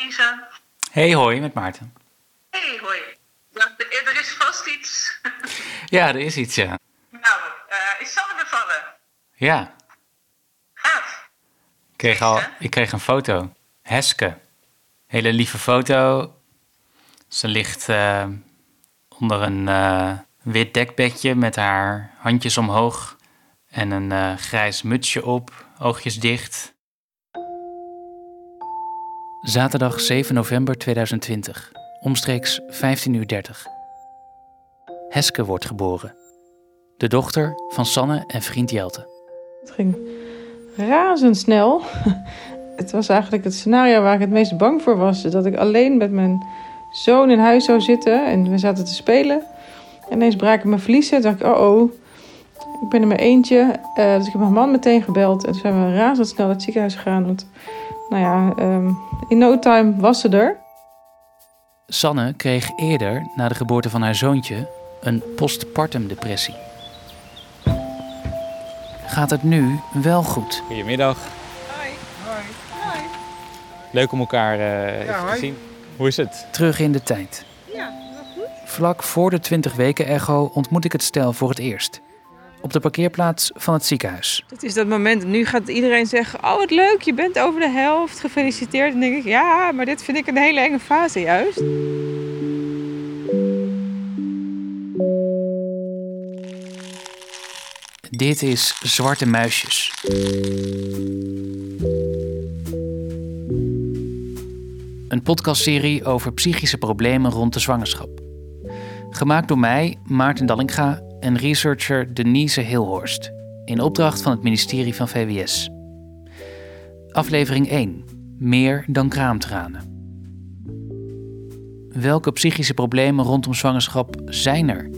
Lisa. Hey, hoi, met Maarten. Hey, hoi. Ja, er is vast iets. Ja, er is iets, ja. nou, uh, is Sanne bevallen? Ja. Gaaf. Ik kreeg, al, ik kreeg een foto. Heske. Hele lieve foto. Ze ligt uh, onder een uh, wit dekbedje met haar handjes omhoog en een grijs mutsje op, oogjes dicht. Zaterdag 7 november 2020, omstreeks 15.30 uur. Heske wordt geboren. De dochter van Sanne en vriend Jelte. Het ging razendsnel. Het was eigenlijk het scenario waar ik het meest bang voor was. Dat ik alleen met mijn zoon in huis zou zitten en we zaten te spelen. En ineens braken mijn vliezen. Toen dacht ik, oh oh, ik ben er maar eentje. Uh, dus ik heb mijn man meteen gebeld. En toen zijn we razendsnel naar het ziekenhuis gegaan. Want nou ja, ehm, in no time was ze er. Sanne kreeg eerder, na de geboorte van haar zoontje, een postpartum depressie. Gaat het nu wel goed? Goedemiddag. Hoi. Hoi. Hoi. Leuk om elkaar uh, even te zien. Hoe is het? Terug in de tijd. Ja, wel goed. Vlak voor de 20 weken echo ontmoet ik het stel voor het eerst op de parkeerplaats van het ziekenhuis. Het is dat moment. Nu gaat iedereen zeggen: Oh, wat leuk, je bent over de helft. Gefeliciteerd. En dan denk ik: Ja, maar dit vind ik een hele enge fase juist. Dit is Zwarte Muisjes. Een podcastserie over psychische problemen rond de zwangerschap. Gemaakt door mij, Maarten Dallinga en researcher Denise Hilhorst in opdracht van het ministerie van VWS. Aflevering 1. Meer dan kraamtranen. Welke psychische problemen rondom zwangerschap zijn er?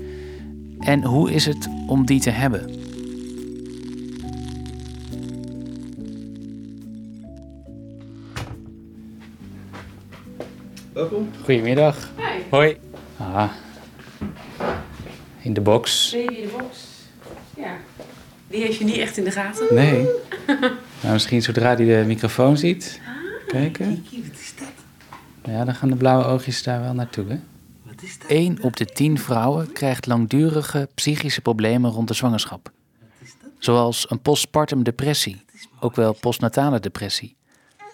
En hoe is het om die te hebben? Welkom. Goedemiddag. Hi. Hoi. Ah. In de box. Baby in de box. Ja. Die heeft je niet echt in de gaten. Nee. nou, misschien zodra hij de microfoon ziet. Ah, Kijken. wat is dat? Ja, dan gaan de blauwe oogjes daar wel naartoe, hè? Wat is dat? 1 op de 10 vrouwen krijgt langdurige psychische problemen rond de zwangerschap. Wat is dat? Zoals een postpartum depressie, ook wel postnatale depressie,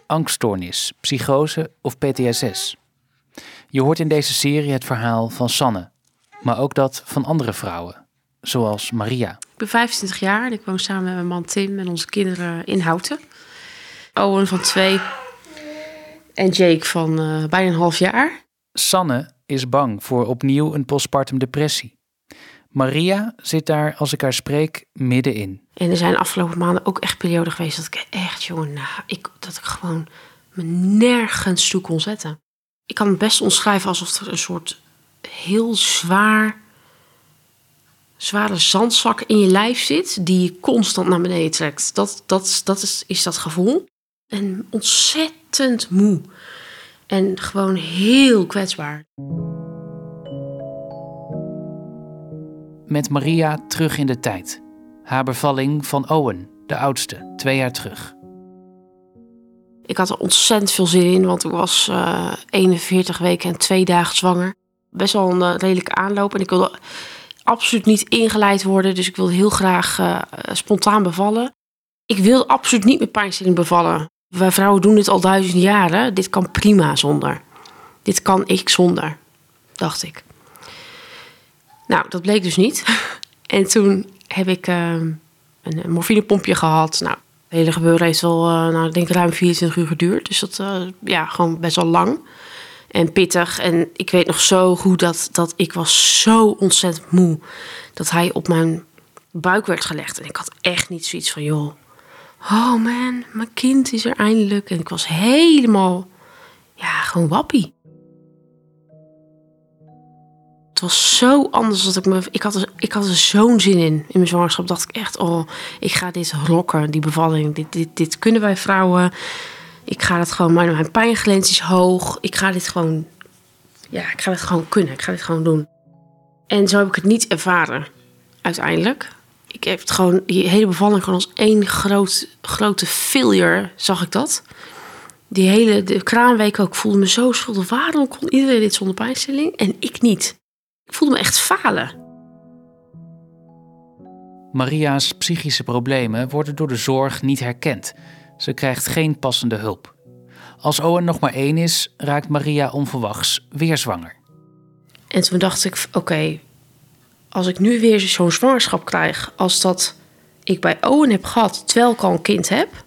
angststoornis, psychose of PTSS. Je hoort in deze serie het verhaal van Sanne, maar ook dat van andere vrouwen, zoals Maria. Ik ben 25 jaar en ik woon samen met mijn man Tim en onze kinderen in Houten. Owen van twee en Jake van uh, bijna een half jaar. Sanne is bang voor opnieuw een postpartum depressie. Maria zit daar, als ik haar spreek, middenin. En er zijn afgelopen maanden ook echt perioden geweest dat ik echt, jongen, nou, ik, dat ik gewoon me nergens toe kon zetten. Ik kan het best omschrijven alsof er een soort heel zwaar, zware zandzak in je lijf zit, die je constant naar beneden trekt. Dat, dat, dat is, is dat gevoel. En ontzettend moe. En gewoon heel kwetsbaar. Met Maria terug in de tijd. Haar bevalling van Owen, de oudste, twee jaar terug. Ik had er ontzettend veel zin in, want ik was uh, 41 weken en twee dagen zwanger best wel een redelijke aanloop. En ik wilde absoluut niet ingeleid worden. Dus ik wilde heel graag uh, spontaan bevallen. Ik wilde absoluut niet met pijnstilling bevallen. Wij vrouwen doen dit al duizend jaren. Dit kan prima zonder. Dit kan ik zonder, dacht ik. Nou, dat bleek dus niet. en toen heb ik uh, een, morfinepompje gehad. Nou, het hele gebeuren heeft wel, nou, ik denk ruim 24 uur geduurd. Dus dat, ja, gewoon best wel lang en pittig. En ik weet nog zo goed dat, dat ik was zo ontzettend moe. Dat hij op mijn buik werd gelegd. En ik had echt niet zoiets van, joh, oh man, mijn kind is er eindelijk. En ik was helemaal, ja, gewoon wappie. Het was zo anders dat ik me. Ik had ik had er zo'n zin in. In mijn zwangerschap dacht ik echt: oh, ik ga dit rocken, die bevalling. Dit, dit, dit kunnen wij vrouwen. Ik ga het gewoon, mijn, mijn pijngrens is hoog. Ik ga dit gewoon, ja, ik ga het gewoon kunnen. Ik ga dit gewoon doen. En zo heb ik het niet ervaren, uiteindelijk. Ik heb het gewoon, die hele bevalling gewoon als één groot, grote failure, zag ik dat. Die hele de kraanweek ook, voelde me zo schuldig. Waarom kon iedereen dit zonder pijnstilling en ik niet? Ik voelde me echt falen. Maria's psychische problemen worden door de zorg niet herkend. Ze krijgt geen passende hulp. Als Owen nog maar één is, raakt Maria onverwachts weer zwanger. En toen dacht ik, oké, als ik nu weer zo'n zwangerschap krijg als dat ik bij Owen heb gehad, terwijl ik al een kind heb,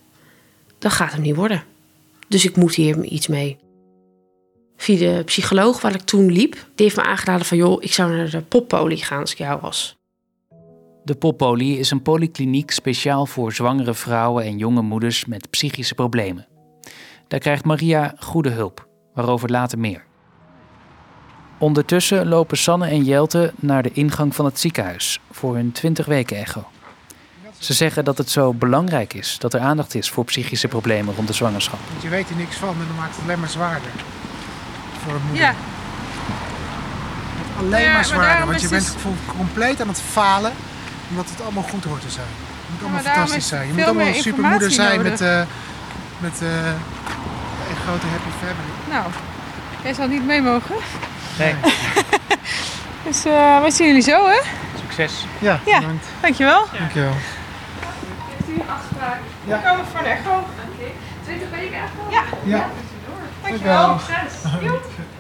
dan gaat het niet worden. Dus ik moet hier iets mee. Via de psycholoog waar ik toen liep, die heeft me aangeraden van joh, ik zou naar de poppolie gaan als ik jou was. De Poppolie is een polykliniek speciaal voor zwangere vrouwen en jonge moeders met psychische problemen. Daar krijgt Maria goede hulp, waarover later meer. Ondertussen lopen Sanne en Jelte naar de ingang van het ziekenhuis voor hun 20 weken echo. Ze zeggen dat het zo belangrijk is dat er aandacht is voor psychische problemen rond de zwangerschap. Want je weet er niks van en dan maakt het alleen maar zwaarder. Voor een moeder. Ja, Alleen maar zwaarder, want je bent compleet aan het falen omdat het allemaal goed hoort te zijn. Het moet allemaal fantastisch is zijn. Je moet allemaal een supermoeder zijn met, eh met eh, een grote happy family. nou, jij zal niet mee mogen. Nee, Dus eh we zien jullie zo, hè? succes. Ja, Ja. bedankt. Dankjewel. Dankjewel. afspraak. Ja. We komen voor een echo. Oké. 20 weken echo? Ja. Ja. Dankjewel. Dankjewel.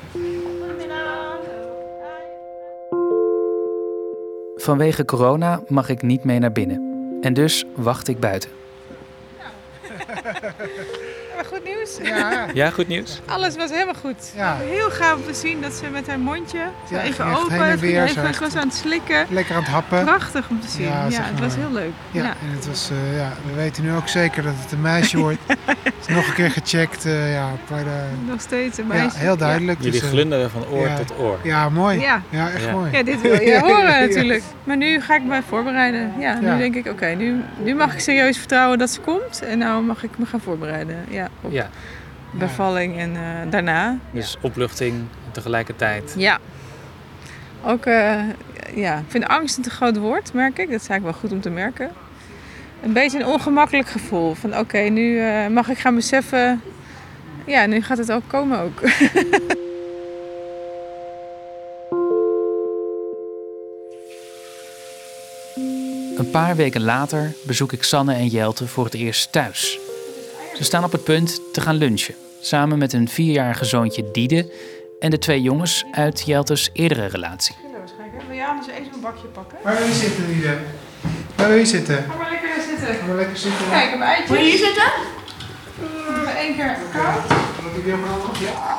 Vanwege corona mag ik niet mee naar binnen. En dus wacht ik buiten. goed nieuws. Ja, Ja, goed nieuws. Alles was helemaal goed. Ja. Heel gaaf om te zien dat ze met haar mondje zo Ja, even open. heen en weer, even, was aan het slikken. lekker aan het happen. Prachtig om te zien. Ja, Ja, zeg het was heel leuk. Ja, Ja. en het was, eh, ja, we weten nu ook zeker dat het een meisje wordt. Het is nog een keer gecheckt. eh, ja, bij de, Nog steeds een ja, meisje. heel duidelijk. Jullie Dus, eh, glunderen van oor ja. tot oor. Ja, mooi. Ja. Ja, echt Ja. mooi. Ja, dit wil je horen Ja. natuurlijk. Maar nu ga ik me voorbereiden. Ja, nu Ja. denk ik, oké, nu, nu mag ik serieus vertrouwen dat ze komt. En nou mag ik me gaan voorbereiden. Ja, op Ja, bevalling en eh, daarna. dus opluchting tegelijkertijd. Ja. Ook, eh, ja, ik vind angst een te groot woord, merk ik. Dat is eigenlijk wel goed om te merken. Een beetje een ongemakkelijk gevoel. Van oké, nu eh, mag ik gaan beseffen... Ja, nu gaat het ook komen ook. Een paar weken later bezoek ik Sanne en Jelte voor het eerst thuis. Ze staan op het punt te gaan lunchen, samen met hun vierjarige zoontje Diede en de twee jongens uit Jeltes eerdere relatie. Wil je anders even een bakje pakken? Waar wil je zitten, Liede? Waar wil je zitten? Ga maar lekker zitten. Ga maar lekker zitten. Kijk, een eitje. Wil je hier zitten? Eén keer koud. Wat heb je ook nog? Ja.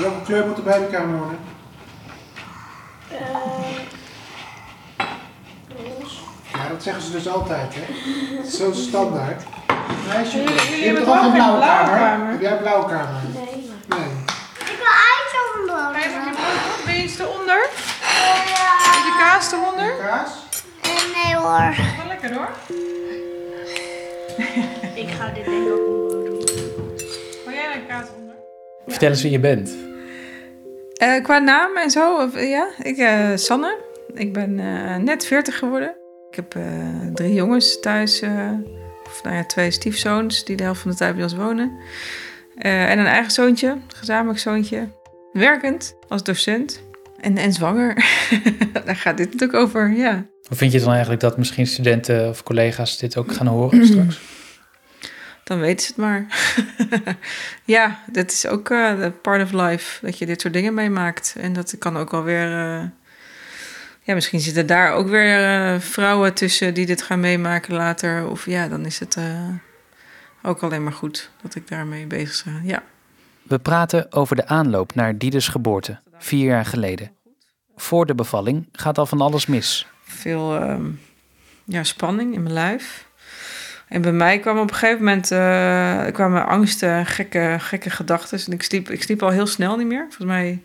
Welke kleur moet de babykamer worden? Dat zeggen ze dus altijd, hè? Zo standaard. Meisje, je hebt toch ook een geen blauwe blauwe kamer? kamer? Heb jij een blauwe kamer? Nee. Nee. Ik wil eitje op een blauw. Ga je even je brood? Ben je iets eronder? Ja. Is je kaas eronder? Kaas? Nee hoor. Wel lekker hoor. Ik ga dit denk ik ook omhoog doen. Wil jij een kaas onder? Vertel eens wie je bent. Eh, qua naam en zo, of, eh, ja. Ik eh Sanne. Ik ben eh, net 40 geworden. Ik heb eh, drie jongens thuis. eh, of nou ja, twee stiefzoons die de helft van de tijd bij ons wonen. Eh, en een eigen zoontje, gezamenlijk zoontje. Werkend als docent. En, en zwanger. Daar gaat dit natuurlijk over, ja. Hoe vind je dan eigenlijk dat misschien studenten of collega's dit ook gaan horen straks? Dan weten ze het maar. ja, dat is ook part of life. Dat je dit soort dingen meemaakt. En dat kan ook wel weer... eh, ja, misschien zitten daar ook weer eh, vrouwen tussen die dit gaan meemaken later. Of ja, dan is het eh, ook alleen maar goed dat ik daarmee bezig ben. Ja. We praten over de aanloop naar Diedes geboorte, vier jaar geleden. Voor de bevalling gaat al van alles mis. Veel ehm, ja, spanning in mijn lijf. En bij mij kwam op een gegeven moment eh, kwamen angsten, gekke, gekke gedachten. En ik sliep, ik sliep al heel snel niet meer. Volgens mij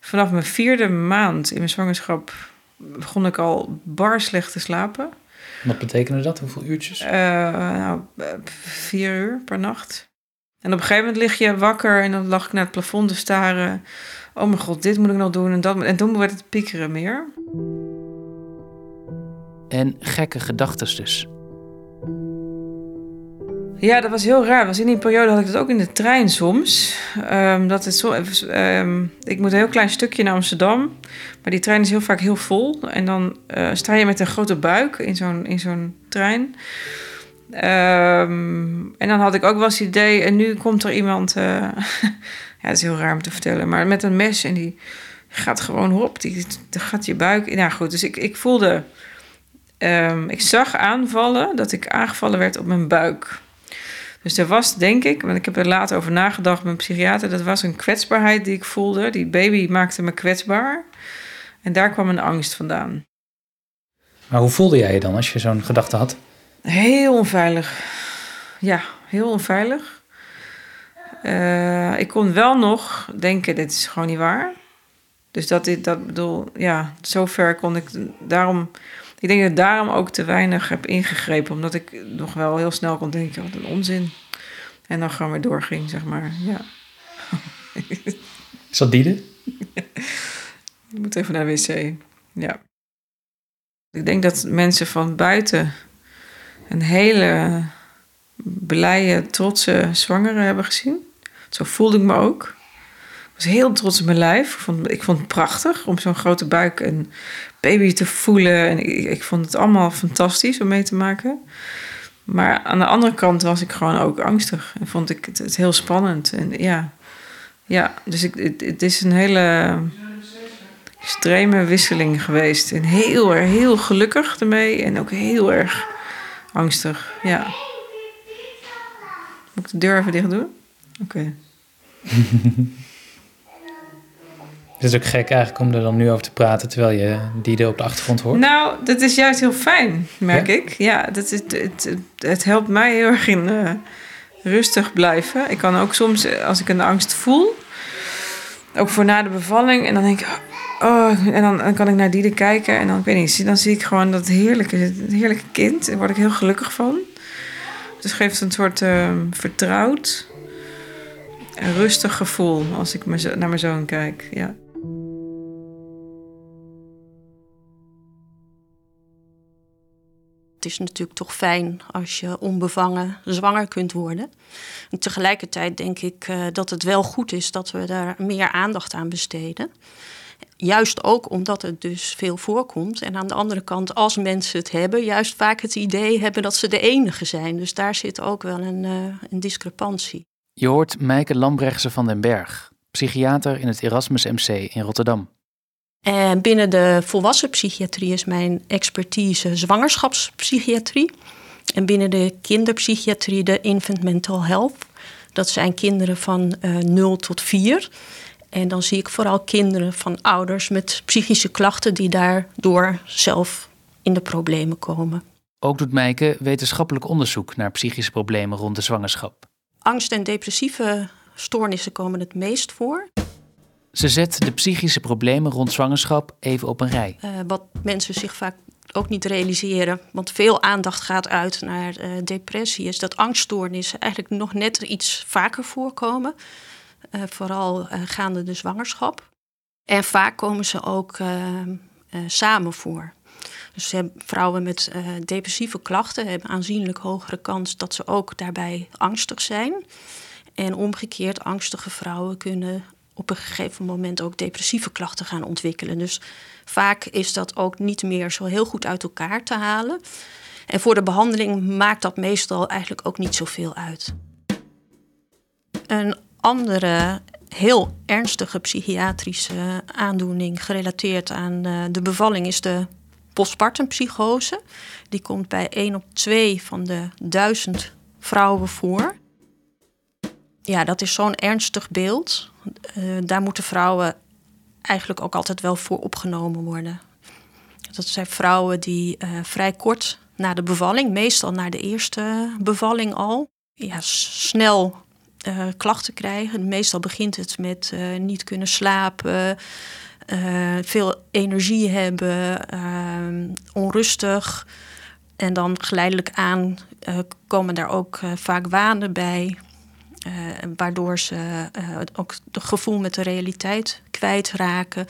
vanaf mijn vierde maand in mijn zwangerschap begon ik al bar slecht te slapen. Wat betekende dat? Hoeveel uurtjes? Eh, nou, vier uur per nacht. En op een gegeven moment lig je wakker en dan lag ik naar het plafond te staren. Oh mijn god, dit moet ik nog doen en dat. En toen werd het piekeren meer. En gekke gedachten dus. Ja, dat was heel raar. Was in die periode had ik dat ook in de trein soms. Ehm, dat is zo, ehm, ik moet een heel klein stukje naar Amsterdam. Maar die trein is heel vaak heel vol. En dan eh, sta je met een grote buik in zo'n, in zo'n trein. Ehm, en dan had ik ook wel eens het idee... en nu komt er iemand... eh, ja, is heel raar om te vertellen... maar met een mes en die gaat gewoon hop. Die, gaat je buik... Nou goed, dus ik, ik voelde... ik zag aanvallen dat ik aangevallen werd op mijn buik. Dus er was, denk ik, want ik heb er later over nagedacht met mijn psychiater, dat was een kwetsbaarheid die ik voelde. Die baby maakte me kwetsbaar. En daar kwam een angst vandaan. Maar hoe voelde jij je dan als je zo'n gedachte had? Heel onveilig. Ja, heel onveilig. Eh, ik kon wel nog denken, dit is gewoon niet waar. Dus dat, dit- dat bedoel, ja, zover kon ik daarom... Ik denk dat ik daarom ook te weinig heb ingegrepen. Omdat ik nog wel heel snel kon denken, wat een onzin. En dan gewoon weer doorging, zeg maar. Ja. Is dat Diede? Ik moet even naar de wc. Ja. Ik denk dat mensen van buiten een hele blije, trotse zwangere hebben gezien. Zo voelde ik me ook. Was heel trots op mijn lijf. Ik vond, ik vond het prachtig om zo'n grote buik en baby te voelen. En ik, ik vond het allemaal fantastisch om mee te maken. Maar aan de andere kant was ik gewoon ook angstig. En vond ik het, heel spannend. En ja, ja dus ik, het, het is een hele extreme wisseling geweest. En heel erg, heel gelukkig ermee. En ook heel erg angstig, ja. Moet ik de deur even dicht doen? Oké. Het is ook gek eigenlijk om er dan nu over te praten terwijl je Diede op de achtergrond hoort. Nou, dat is juist heel fijn, merk Ja? ik. Ja, dat is, het, het, het helpt mij heel erg in eh, rustig blijven. Ik kan ook soms, eh, als ik een angst voel, ook voor na de bevalling, en dan denk ik, oh, en dan, dan kan ik naar Diede kijken en dan, ik weet niet, dan zie ik gewoon dat heerlijke, heerlijke kind. Daar word ik heel gelukkig van. Dus het geeft een soort eh, vertrouwd en rustig gevoel als ik naar mijn zoon kijk. Ja. Is natuurlijk toch fijn als je onbevangen zwanger kunt worden. En tegelijkertijd denk ik eh, dat het wel goed is dat we daar meer aandacht aan besteden. Juist ook omdat het dus veel voorkomt. En aan de andere kant, als mensen het hebben, juist vaak het idee hebben dat ze de enige zijn. Dus daar zit ook wel een, eh, een discrepantie. Je hoort Meike Lambrechtse van den Berg, psychiater in het Erasmus MC in Rotterdam. En binnen de volwassen psychiatrie is mijn expertise zwangerschapspsychiatrie. En binnen de kinderpsychiatrie de infant mental health. Dat zijn kinderen van eh 0 tot 4. En dan zie ik vooral kinderen van ouders met psychische klachten die daardoor zelf in de problemen komen. Ook doet Meike wetenschappelijk onderzoek naar psychische problemen rond de zwangerschap. Angst en depressieve stoornissen komen het meest voor. Ze zet de psychische problemen rond zwangerschap even op een rij. Eh, wat mensen zich vaak ook niet realiseren, want veel aandacht gaat uit naar eh, depressie, is dat angststoornissen eigenlijk nog net iets vaker voorkomen. Eh, vooral gaande de zwangerschap. En vaak komen ze ook samen voor. Dus vrouwen met depressieve klachten hebben aanzienlijk hogere kans dat ze ook daarbij angstig zijn. En omgekeerd, angstige vrouwen kunnen op een gegeven moment ook depressieve klachten gaan ontwikkelen. Dus vaak is dat ook niet meer zo heel goed uit elkaar te halen. En voor de behandeling maakt dat meestal eigenlijk ook niet zoveel uit. Een andere heel ernstige psychiatrische aandoening gerelateerd aan eh, de bevalling is de postpartumpsychose. Die komt bij 1 op 2 van de 1000 vrouwen voor. Ja, dat is zo'n ernstig beeld. Eh, daar moeten vrouwen eigenlijk ook altijd wel voor opgenomen worden. Dat zijn vrouwen die eh, vrij kort na de bevalling, meestal na de eerste bevalling al, ja, snel eh, klachten krijgen. Meestal begint het met niet kunnen slapen, veel energie hebben, eh, onrustig. En dan geleidelijk aan komen daar ook vaak wanen bij. Eh, waardoor ze eh, ook het gevoel met de realiteit kwijtraken.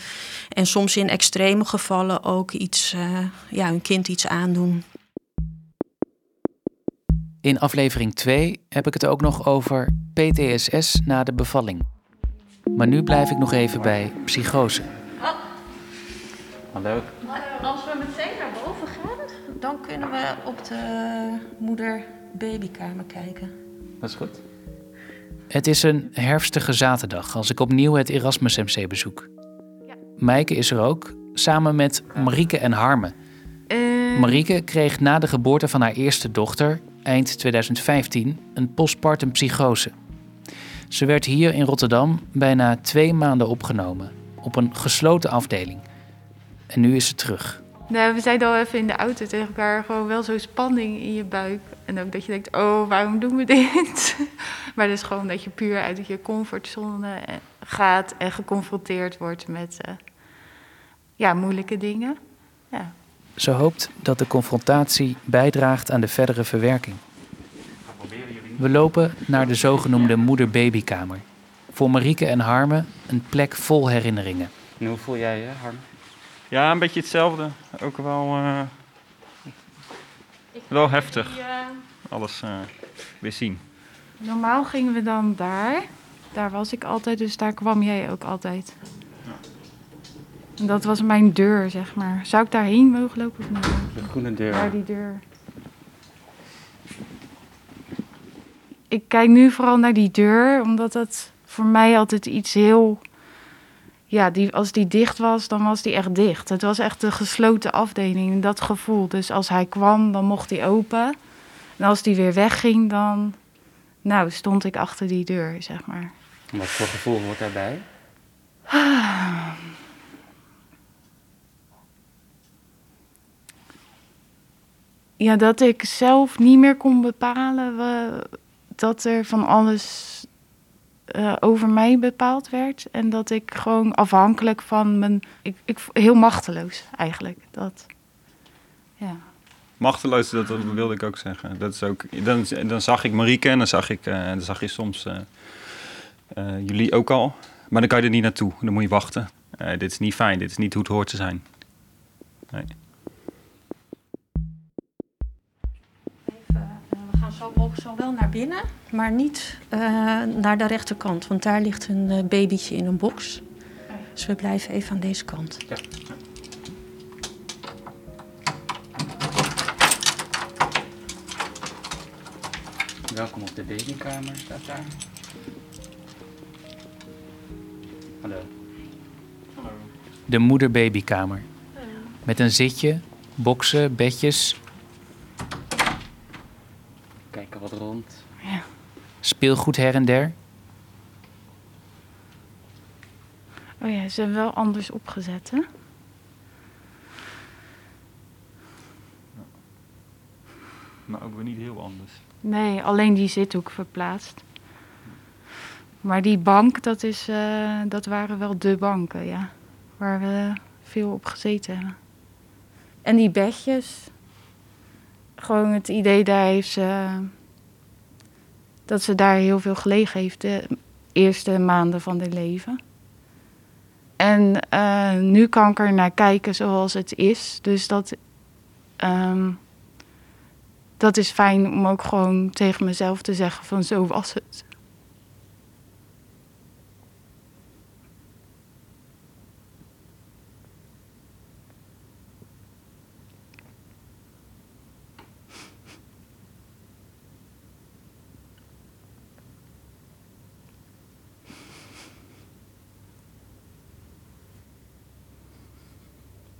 En soms in extreme gevallen ook iets, eh, ja, hun kind iets aandoen. In aflevering 2 heb ik het ook nog over PTSS na de bevalling. Maar nu blijf ik nog even bij psychose. Hallo. Als we meteen naar boven gaan, dan kunnen we op de moeder-babykamer kijken. Dat is goed. Het is een herfstige zaterdag als ik opnieuw het Erasmus MC bezoek. Mijke is er ook, samen met Marieke en Harme. Marieke kreeg na de geboorte van haar eerste dochter, eind 2015, een postpartum psychose. Ze werd hier in Rotterdam bijna twee maanden opgenomen, op een gesloten afdeling. En nu is ze terug. Nou, we zeiden al even in de auto tegen elkaar, gewoon wel zo'n spanning in je buik. En ook dat je denkt, oh, waarom doen we dit? maar dat is gewoon dat je puur uit je comfortzone eh, gaat en geconfronteerd wordt met eh, ja, moeilijke dingen. Ja. Ze hoopt dat de confrontatie bijdraagt aan de verdere verwerking. We lopen naar de zogenoemde moeder-babykamer. Voor Marieke en Harme een plek vol herinneringen. En hoe voel jij je, Harme? Ja, een beetje hetzelfde. Ook wel, eh, wel heftig. Alles eh, weer zien. Normaal gingen we dan daar. Daar was ik altijd, dus daar kwam jij ook altijd. En dat was mijn deur, zeg maar. Zou ik daarheen mogen lopen of niet? De groene deur. Daar die deur. Ik kijk nu vooral naar die deur, omdat dat voor mij altijd iets heel. Ja, die, als die dicht was, dan was die echt dicht. Het was echt een gesloten afdeling, dat gevoel. Dus als hij kwam, dan mocht hij open. En als die weer wegging, dan. Nou, stond ik achter die deur, zeg maar. Wat voor gevoel hoort daarbij? Ja, dat ik zelf niet meer kon bepalen dat er van alles eh, over mij bepaald werd. En dat ik gewoon afhankelijk van mijn. Ik, ik, heel machteloos eigenlijk. Dat, ja. Machteloos, dat, wilde ik ook zeggen. Dat is ook, dan, dan zag ik Marieke en dan zag, ik, eh, dan zag je soms eh, jullie ook al. Maar dan kan je er niet naartoe. Dan moet je wachten. Dit is niet fijn. Dit is niet hoe het hoort te zijn. Nee. Wel naar binnen, maar niet eh, naar de rechterkant. Want daar ligt een eh, babytje in een box. Dus we blijven even aan deze kant. Welkom op de babykamer, staat daar. Hallo. De moeder-babykamer. Met een zitje, boksen, bedjes. Ja. Speelgoed her en der. Oh ja, ze hebben wel anders opgezet, hè? Maar ook weer niet heel anders. Nee, alleen die zithoek verplaatst. Maar die bank, dat, is, eh, dat waren wel de banken, ja. Waar we veel op gezeten hebben. En die bedjes. Gewoon het idee daar heeft ze... Dat ze daar heel veel gelegen heeft de eerste maanden van haar leven. En eh, nu kan ik er naar kijken zoals het is. Dus dat... ehm, dat is fijn om ook gewoon tegen mezelf te zeggen van zo was het.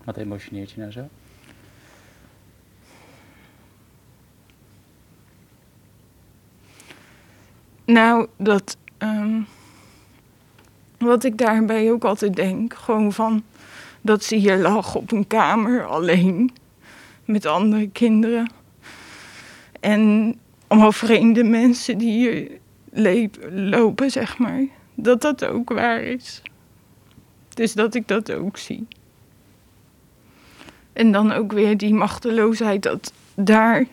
Wat emotioneert je nou zo? Nou, dat. ehm, wat ik daarbij ook altijd denk, gewoon van dat ze hier lag op een kamer alleen met andere kinderen. En allemaal vreemde mensen die hier lopen, zeg maar. Dat dat ook waar is. Dus dat ik dat ook zie. En dan ook weer die machteloosheid dat daar,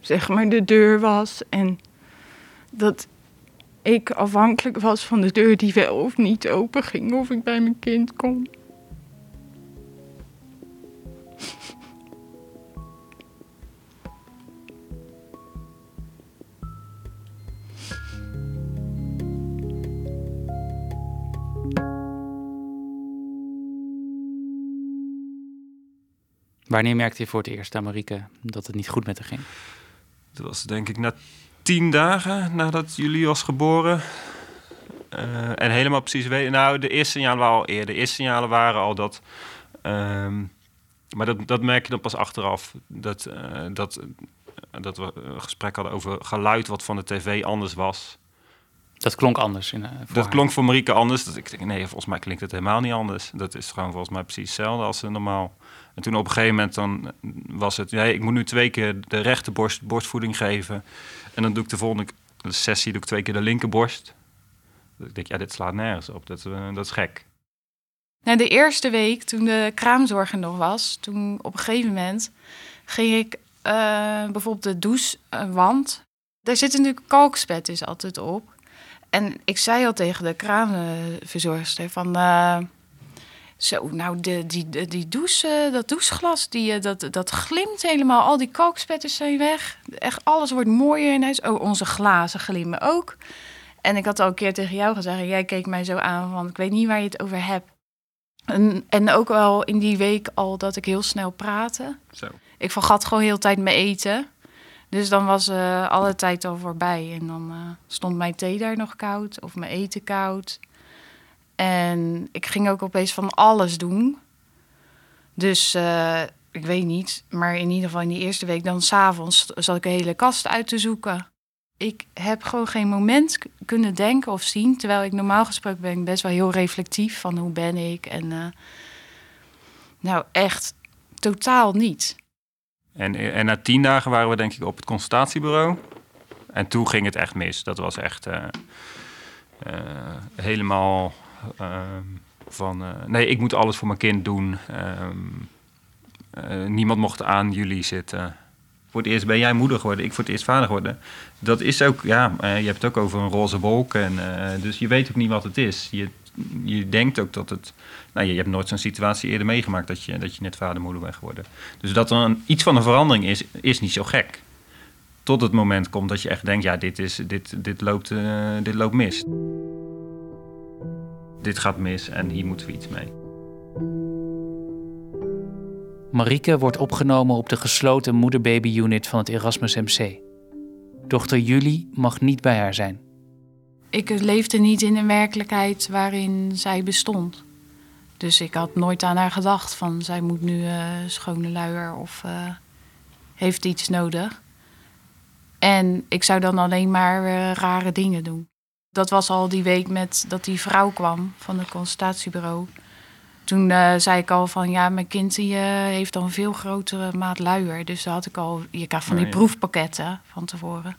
zeg maar, de deur was. En dat ik afhankelijk was van de deur die wel of niet open ging, of ik bij mijn kind kon. Wanneer merkte je voor het eerst aan Marieke dat het niet goed met haar ging? Dat was denk ik na tien dagen nadat jullie was geboren. Eh, en helemaal precies weten. Nou, de eerste signalen waren al eerder. De eerste signalen waren al dat. ehm, maar dat, dat merk je dan pas achteraf. Dat, eh, dat, dat we een gesprek hadden over geluid wat van de tv anders was. Dat klonk anders. In, eh, voor Dat haar. klonk voor Marieke anders. Dat ik denk, nee, volgens mij klinkt het helemaal niet anders. Dat is gewoon volgens mij precies hetzelfde als eh, normaal. En toen op een gegeven moment dan was het... Nee, ik moet nu twee keer de rechter borst, borstvoeding geven. En dan doe ik de volgende sessie doe ik twee keer de linkerborst. Dus ik denk, ja, dit slaat nergens op. Dat, eh, dat is gek. Nou, de eerste week, toen de kraamzorg er nog was, toen op een gegeven moment ging ik eh, bijvoorbeeld de douchewand. Daar zit natuurlijk kalkspet dus altijd op. En ik zei al tegen de kraamverzorgster van... eh, zo, nou, de, die, die, die douche, dat doucheglas, die, eh, dat, dat glimt helemaal. Al die kalkspetten zijn weg. Echt, alles wordt mooier in huis. Oh, onze glazen glimmen ook. En ik had al een keer tegen jou gezegd... en jij keek mij zo aan van... ik weet niet waar je het over hebt. En, en ook wel in die week al dat ik heel snel praatte. Zo. Ik vergat gewoon heel de tijd mijn eten. Dus dan was eh, alle tijd al voorbij. En dan eh, stond mijn thee daar nog koud of mijn eten koud. En ik ging ook opeens van alles doen. Dus eh, ik weet niet. Maar in ieder geval in die eerste week, dan s'avonds zat ik de hele kast uit te zoeken. Ik heb gewoon geen moment kunnen denken of zien. Terwijl ik normaal gesproken ben best wel heel reflectief van hoe ben ik. En nou echt totaal niet. En, en na tien dagen waren we denk ik op het consultatiebureau. En toen ging het echt mis. Dat was echt eh, eh, helemaal ehm, van... eh, nee, ik moet alles voor mijn kind doen. Ehm, eh, niemand mocht aan jullie zitten. Voor het eerst ben jij moeder geworden, ik voor het eerst vader geworden. Dat is ook, ja, je hebt het ook over een roze wolk. En, dus je weet ook niet wat het is. Je, je denkt ook dat het... Nou, je hebt nooit zo'n situatie eerder meegemaakt dat je, dat je net vader moeder bent geworden. Dus dat er een, iets van een verandering is, is niet zo gek. Tot het moment komt dat je echt denkt, ja, dit, is, dit, dit, loopt, eh, dit loopt mis. Dit gaat mis en hier moeten we iets mee. Marieke wordt opgenomen op de gesloten moeder-baby-unit van het Erasmus MC. Dochter Julie mag niet bij haar zijn. Ik leefde niet in een werkelijkheid waarin zij bestond. Dus ik had nooit aan haar gedacht van zij moet nu eh, schone luier of eh, heeft iets nodig. En ik zou dan alleen maar eh, rare dingen doen. Dat was al die week met dat die vrouw kwam van het consultatiebureau. Toen zei ik al van ja, mijn kind die, heeft dan een veel grotere maat luier. Dus daar had ik al, je krijgt van die Oh, proefpakketten van tevoren.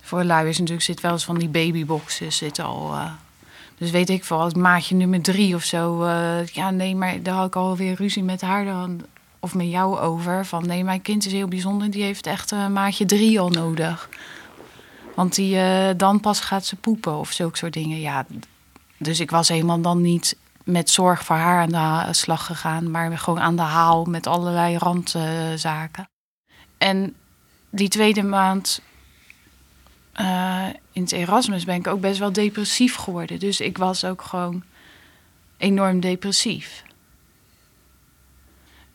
Voor luiers natuurlijk zit wel eens van die babyboxen zitten al. Eh. dus weet ik veel, als maatje nummer drie of zo. eh, ja, nee, maar daar had ik alweer ruzie met haar dan, of met jou over. Van nee, mijn kind is heel bijzonder, die heeft echt een maatje drie al nodig. Want die, eh, dan pas gaat ze poepen of zulke soort dingen. Ja, dus ik was helemaal dan niet met zorg voor haar aan de slag gegaan, maar gewoon aan de haal met allerlei randzaken. en die tweede maand eh, in het Erasmus ben ik ook best wel depressief geworden. Dus ik was ook gewoon enorm depressief.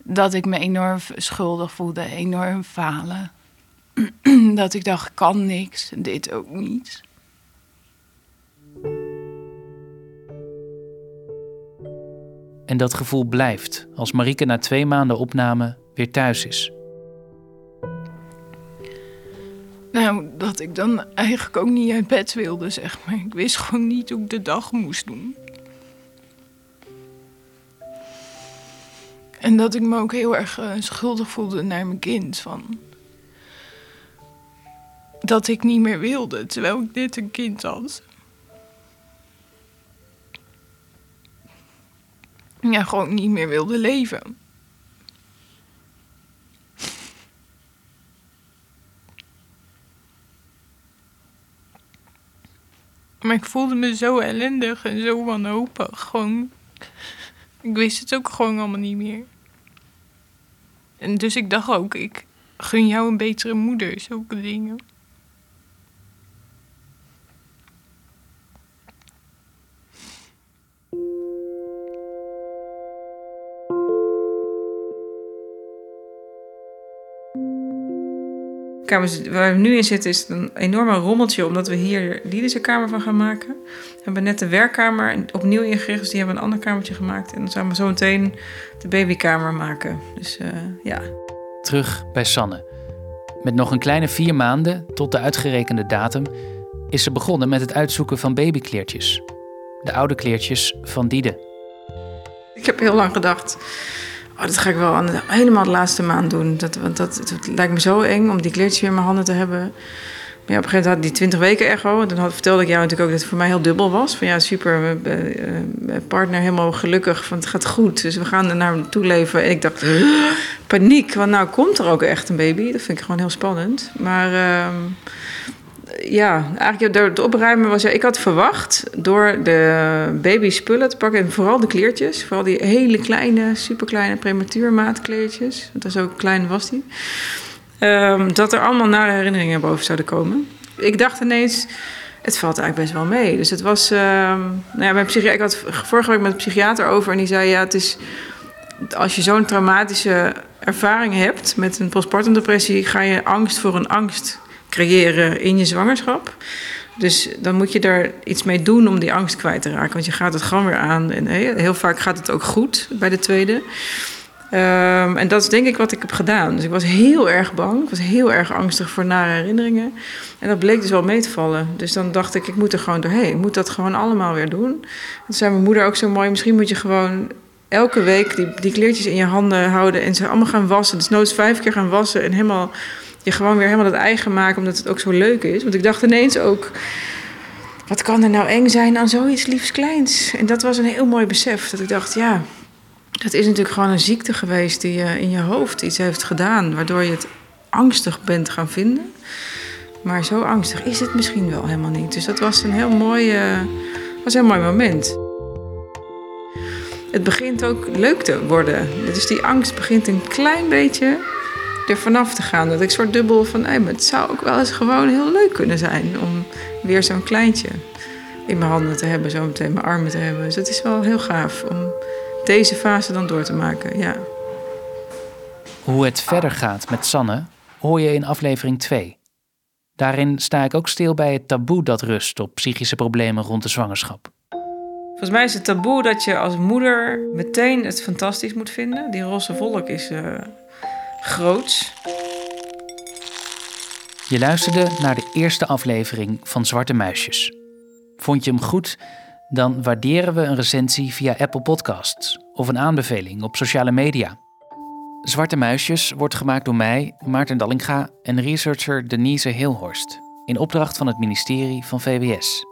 Dat ik me enorm schuldig voelde, enorm falen. dat ik dacht, kan niks, dit ook niet. En dat gevoel blijft als Marieke na twee maanden opname weer thuis is. Nou, dat ik dan eigenlijk ook niet uit bed wilde, zeg maar. Ik wist gewoon niet hoe ik de dag moest doen. En dat ik me ook heel erg eh, schuldig voelde naar mijn kind. Van dat ik niet meer wilde, terwijl ik net een kind had. Ja, gewoon niet meer wilde leven. Maar ik voelde me zo ellendig en zo wanhopig. Gewoon. Ik wist het ook gewoon allemaal niet meer. En dus ik dacht ook, ik gun jou een betere moeder, zulke dingen. Kamer waar we nu in zitten is een enorme rommeltje, omdat we hier Liedische kamer van gaan maken. We hebben net de werkkamer opnieuw ingericht, dus die hebben een ander kamertje gemaakt. En dan gaan we zo meteen de babykamer maken. Dus uh, ja. Terug bij Sanne. Met nog een kleine vier maanden tot de uitgerekende datum is ze begonnen met het uitzoeken van babykleertjes. De oude kleertjes van Diede. Ik heb heel lang gedacht, oh, dat ga ik wel aan de, helemaal de laatste maand doen. Dat, want dat, het lijkt me zo eng om die kleertjes weer in mijn handen te hebben. Maar ja, op een gegeven moment had die 20 weken echo. En dan had, vertelde ik jou natuurlijk ook dat het voor mij heel dubbel was. Van ja, super, mijn partner helemaal gelukkig, van het gaat goed. Dus we gaan er naar naartoe leven. En ik dacht, paniek, want nou komt er ook echt een baby. Dat vind ik gewoon heel spannend. Maar... Uh, ja, eigenlijk door het opruimen was ja, ik had verwacht door de baby spullen te pakken en vooral de kleertjes, vooral die hele kleine, superkleine prematuurmaat kleertjes, want zo klein was die, um, dat er allemaal nare herinneringen boven zouden komen. Ik dacht ineens, het valt eigenlijk best wel mee. Dus het was, um, nou ja, mijn ik had vorige week met een psychiater over en die zei ja, het is als je zo'n traumatische ervaring hebt met een postpartum depressie, ga je angst voor een angst creëren in je zwangerschap. Dus dan moet je daar iets mee doen om die angst kwijt te raken. Want je gaat het gewoon weer aan. En heel vaak gaat het ook goed bij de tweede. Um, en dat is denk ik wat ik heb gedaan. Dus ik was heel erg bang. Ik was heel erg angstig voor nare herinneringen. En dat bleek dus wel mee te vallen. Dus dan dacht ik, ik moet er gewoon doorheen. Ik moet dat gewoon allemaal weer doen. Toen zei mijn moeder ook zo mooi... misschien moet je gewoon elke week die, die kleertjes in je handen houden... en ze allemaal gaan wassen. Dus nooit vijf keer gaan wassen en helemaal je gewoon weer helemaal dat eigen maken, omdat het ook zo leuk is. Want ik dacht ineens ook, wat kan er nou eng zijn aan zoiets liefs kleins? En dat was een heel mooi besef, dat ik dacht, ja, het is natuurlijk gewoon een ziekte geweest die je in je hoofd iets heeft gedaan, waardoor je het angstig bent gaan vinden. Maar zo angstig is het misschien wel helemaal niet. Dus dat was een heel mooi, uh, was een heel mooi moment. Het begint ook leuk te worden. Dus die angst begint een klein beetje er vanaf te gaan. Dat ik soort dubbel van, hey, het zou ook wel eens gewoon heel leuk kunnen zijn om weer zo'n kleintje in mijn handen te hebben, zo meteen mijn armen te hebben. Dus het is wel heel gaaf om deze fase dan door te maken, ja. Hoe het verder gaat met Sanne hoor je in aflevering 2. Daarin sta ik ook stil bij het taboe dat rust op psychische problemen rond de zwangerschap. Volgens mij is het taboe dat je als moeder meteen het fantastisch moet vinden. Die roze volk is uh, groots. Je luisterde naar de eerste aflevering van Zwarte Muisjes. Vond je hem goed? Dan waarderen we een recensie via Apple Podcasts of een aanbeveling op sociale media. Zwarte Muisjes wordt gemaakt door mij, Maarten Dallinga en researcher Denise Hilhorst in opdracht van het ministerie van VWS.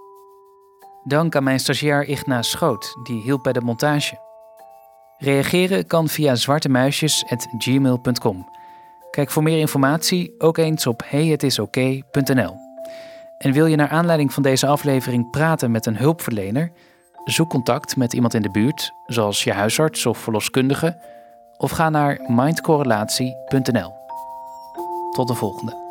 Dank aan mijn stagiair Igna Schoot, die hielp bij de montage. Reageren kan via zwartemuisjes.gmail.com. Kijk voor meer informatie ook eens op heyhetisoké.nl. En wil je naar aanleiding van deze aflevering praten met een hulpverlener? Zoek contact met iemand in de buurt, zoals je huisarts of verloskundige, of ga naar mindcorrelatie.nl. Tot de volgende.